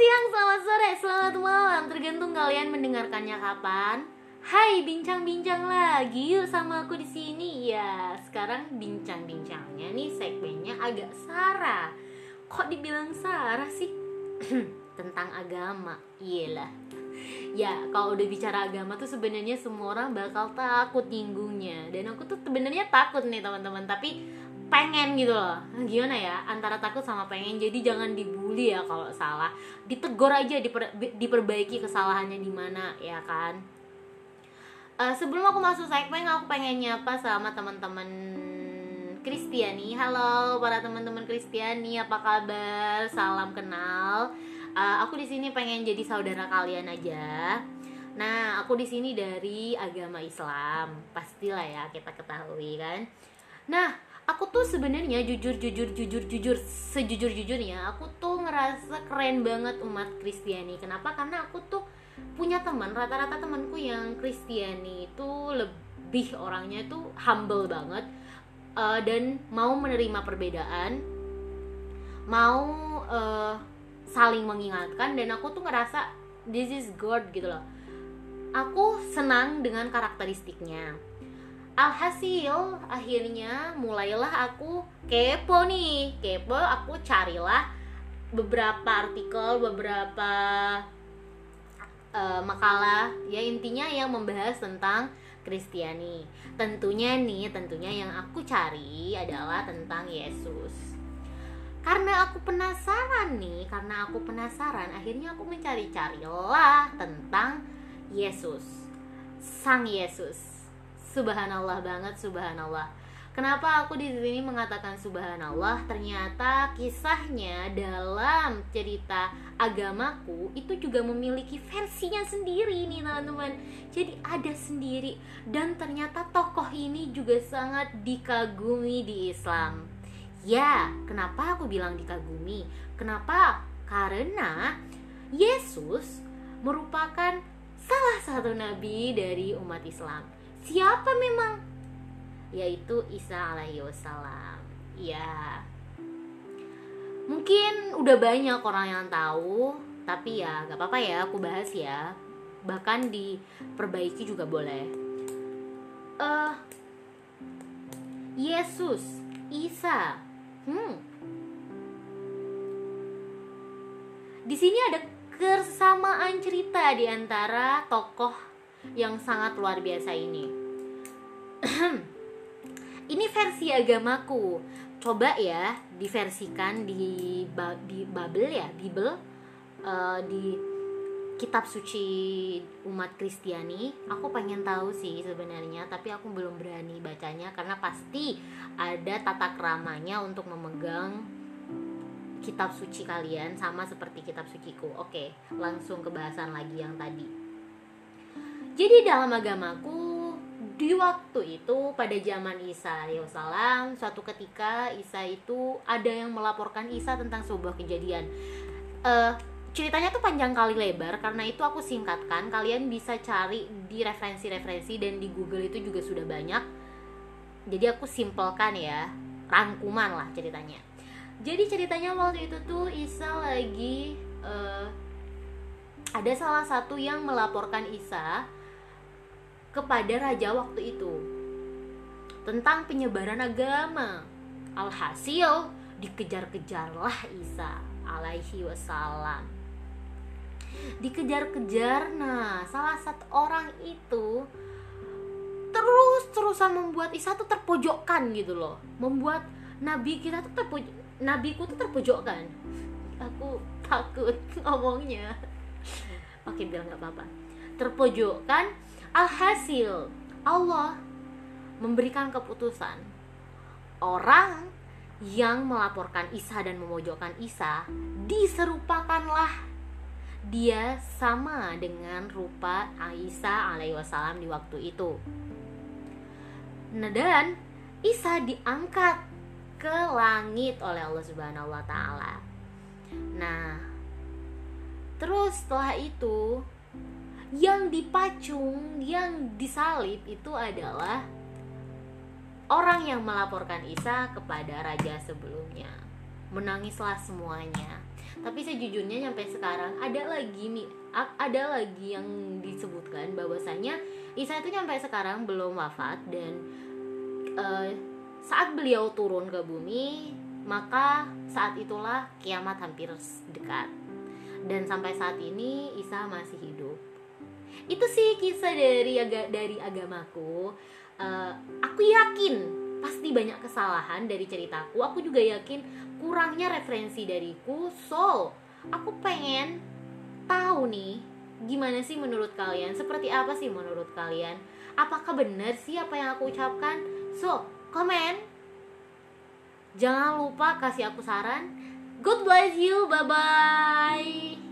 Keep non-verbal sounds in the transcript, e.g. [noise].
siang, selamat sore, selamat malam. Tergantung kalian mendengarkannya kapan. Hai, bincang-bincang lagi. Yuk sama aku di sini. Ya, sekarang bincang-bincangnya nih segmennya agak Sarah. Kok dibilang Sarah sih? [clears throat] Tentang agama, iyalah. Ya, kalau udah bicara agama tuh sebenarnya semua orang bakal takut nyinggungnya. Dan aku tuh sebenarnya takut nih teman-teman. Tapi pengen gitu loh. Gimana ya? Antara takut sama pengen. Jadi jangan dibully ya kalau salah. Ditegur aja diper, diperbaiki kesalahannya di mana ya kan? Uh, sebelum aku masuk segmen aku pengen nyapa sama teman-teman Kristiani. Halo para teman-teman Kristiani apa kabar? Salam kenal. Uh, aku di sini pengen jadi saudara kalian aja. Nah aku di sini dari agama Islam. Pastilah ya kita ketahui kan? Nah aku tuh sebenarnya jujur jujur jujur jujur sejujur jujurnya aku tuh ngerasa keren banget umat Kristiani. Kenapa? Karena aku tuh punya teman rata-rata temanku yang Kristiani itu lebih orangnya tuh humble banget uh, dan mau menerima perbedaan mau uh, saling mengingatkan dan aku tuh ngerasa this is God gitu loh. Aku senang dengan karakteristiknya alhasil akhirnya mulailah aku kepo nih. Kepo aku carilah beberapa artikel beberapa uh, makalah ya intinya yang membahas tentang Kristiani. Tentunya nih tentunya yang aku cari adalah tentang Yesus. Karena aku penasaran nih karena aku penasaran akhirnya aku mencari-carilah tentang Yesus. Sang Yesus subhanallah banget subhanallah Kenapa aku di sini mengatakan subhanallah? Ternyata kisahnya dalam cerita agamaku itu juga memiliki versinya sendiri nih teman-teman. Jadi ada sendiri dan ternyata tokoh ini juga sangat dikagumi di Islam. Ya, kenapa aku bilang dikagumi? Kenapa? Karena Yesus merupakan salah satu nabi dari umat Islam siapa memang? Yaitu Isa alaihi wasallam ya mungkin udah banyak orang yang tahu tapi ya gak apa-apa ya aku bahas ya. Bahkan diperbaiki juga boleh. Uh, Yesus Isa. Hmm. Di sini ada kesamaan cerita di antara tokoh yang sangat luar biasa ini. [clears throat] ini versi agamaku. Coba ya diversikan di di Bible ya, Bible uh, di kitab suci umat Kristiani. Aku pengen tahu sih sebenarnya, tapi aku belum berani bacanya karena pasti ada tata keramanya untuk memegang kitab suci kalian sama seperti kitab suciku. Oke, langsung ke bahasan lagi yang tadi. Jadi dalam agamaku di waktu itu pada zaman Isa alaihissalam suatu ketika Isa itu ada yang melaporkan Isa tentang sebuah kejadian. Uh, ceritanya tuh panjang kali lebar karena itu aku singkatkan kalian bisa cari di referensi-referensi dan di Google itu juga sudah banyak jadi aku simpelkan ya rangkuman lah ceritanya jadi ceritanya waktu itu tuh Isa lagi uh, ada salah satu yang melaporkan Isa kepada raja waktu itu tentang penyebaran agama. Alhasil dikejar-kejarlah Isa alaihi wasallam. Dikejar-kejar, nah salah satu orang itu terus-terusan membuat Isa tuh terpojokkan gitu loh. Membuat nabi kita tuh terpojok, nabiku tuh terpojokkan. Aku takut ngomongnya. Oke, bilang nggak apa-apa. Terpojokkan Alhasil, Allah memberikan keputusan orang yang melaporkan Isa dan memojokkan Isa diserupakanlah dia sama dengan rupa Aisyah alaihi wasallam di waktu itu. Nah dan Isa diangkat ke langit oleh Allah Subhanahu wa taala. Nah, terus setelah itu yang dipacung, yang disalib itu adalah orang yang melaporkan Isa kepada raja sebelumnya. Menangislah semuanya. tapi sejujurnya sampai sekarang ada lagi nih ada lagi yang disebutkan bahwasanya Isa itu sampai sekarang belum wafat dan uh, saat beliau turun ke bumi maka saat itulah kiamat hampir dekat dan sampai saat ini Isa masih hidup itu sih kisah dari aga, dari agamaku. Uh, aku yakin pasti banyak kesalahan dari ceritaku. Aku juga yakin kurangnya referensi dariku. So aku pengen tahu nih gimana sih menurut kalian? Seperti apa sih menurut kalian? Apakah benar sih apa yang aku ucapkan? So komen. Jangan lupa kasih aku saran. God bless you. Bye bye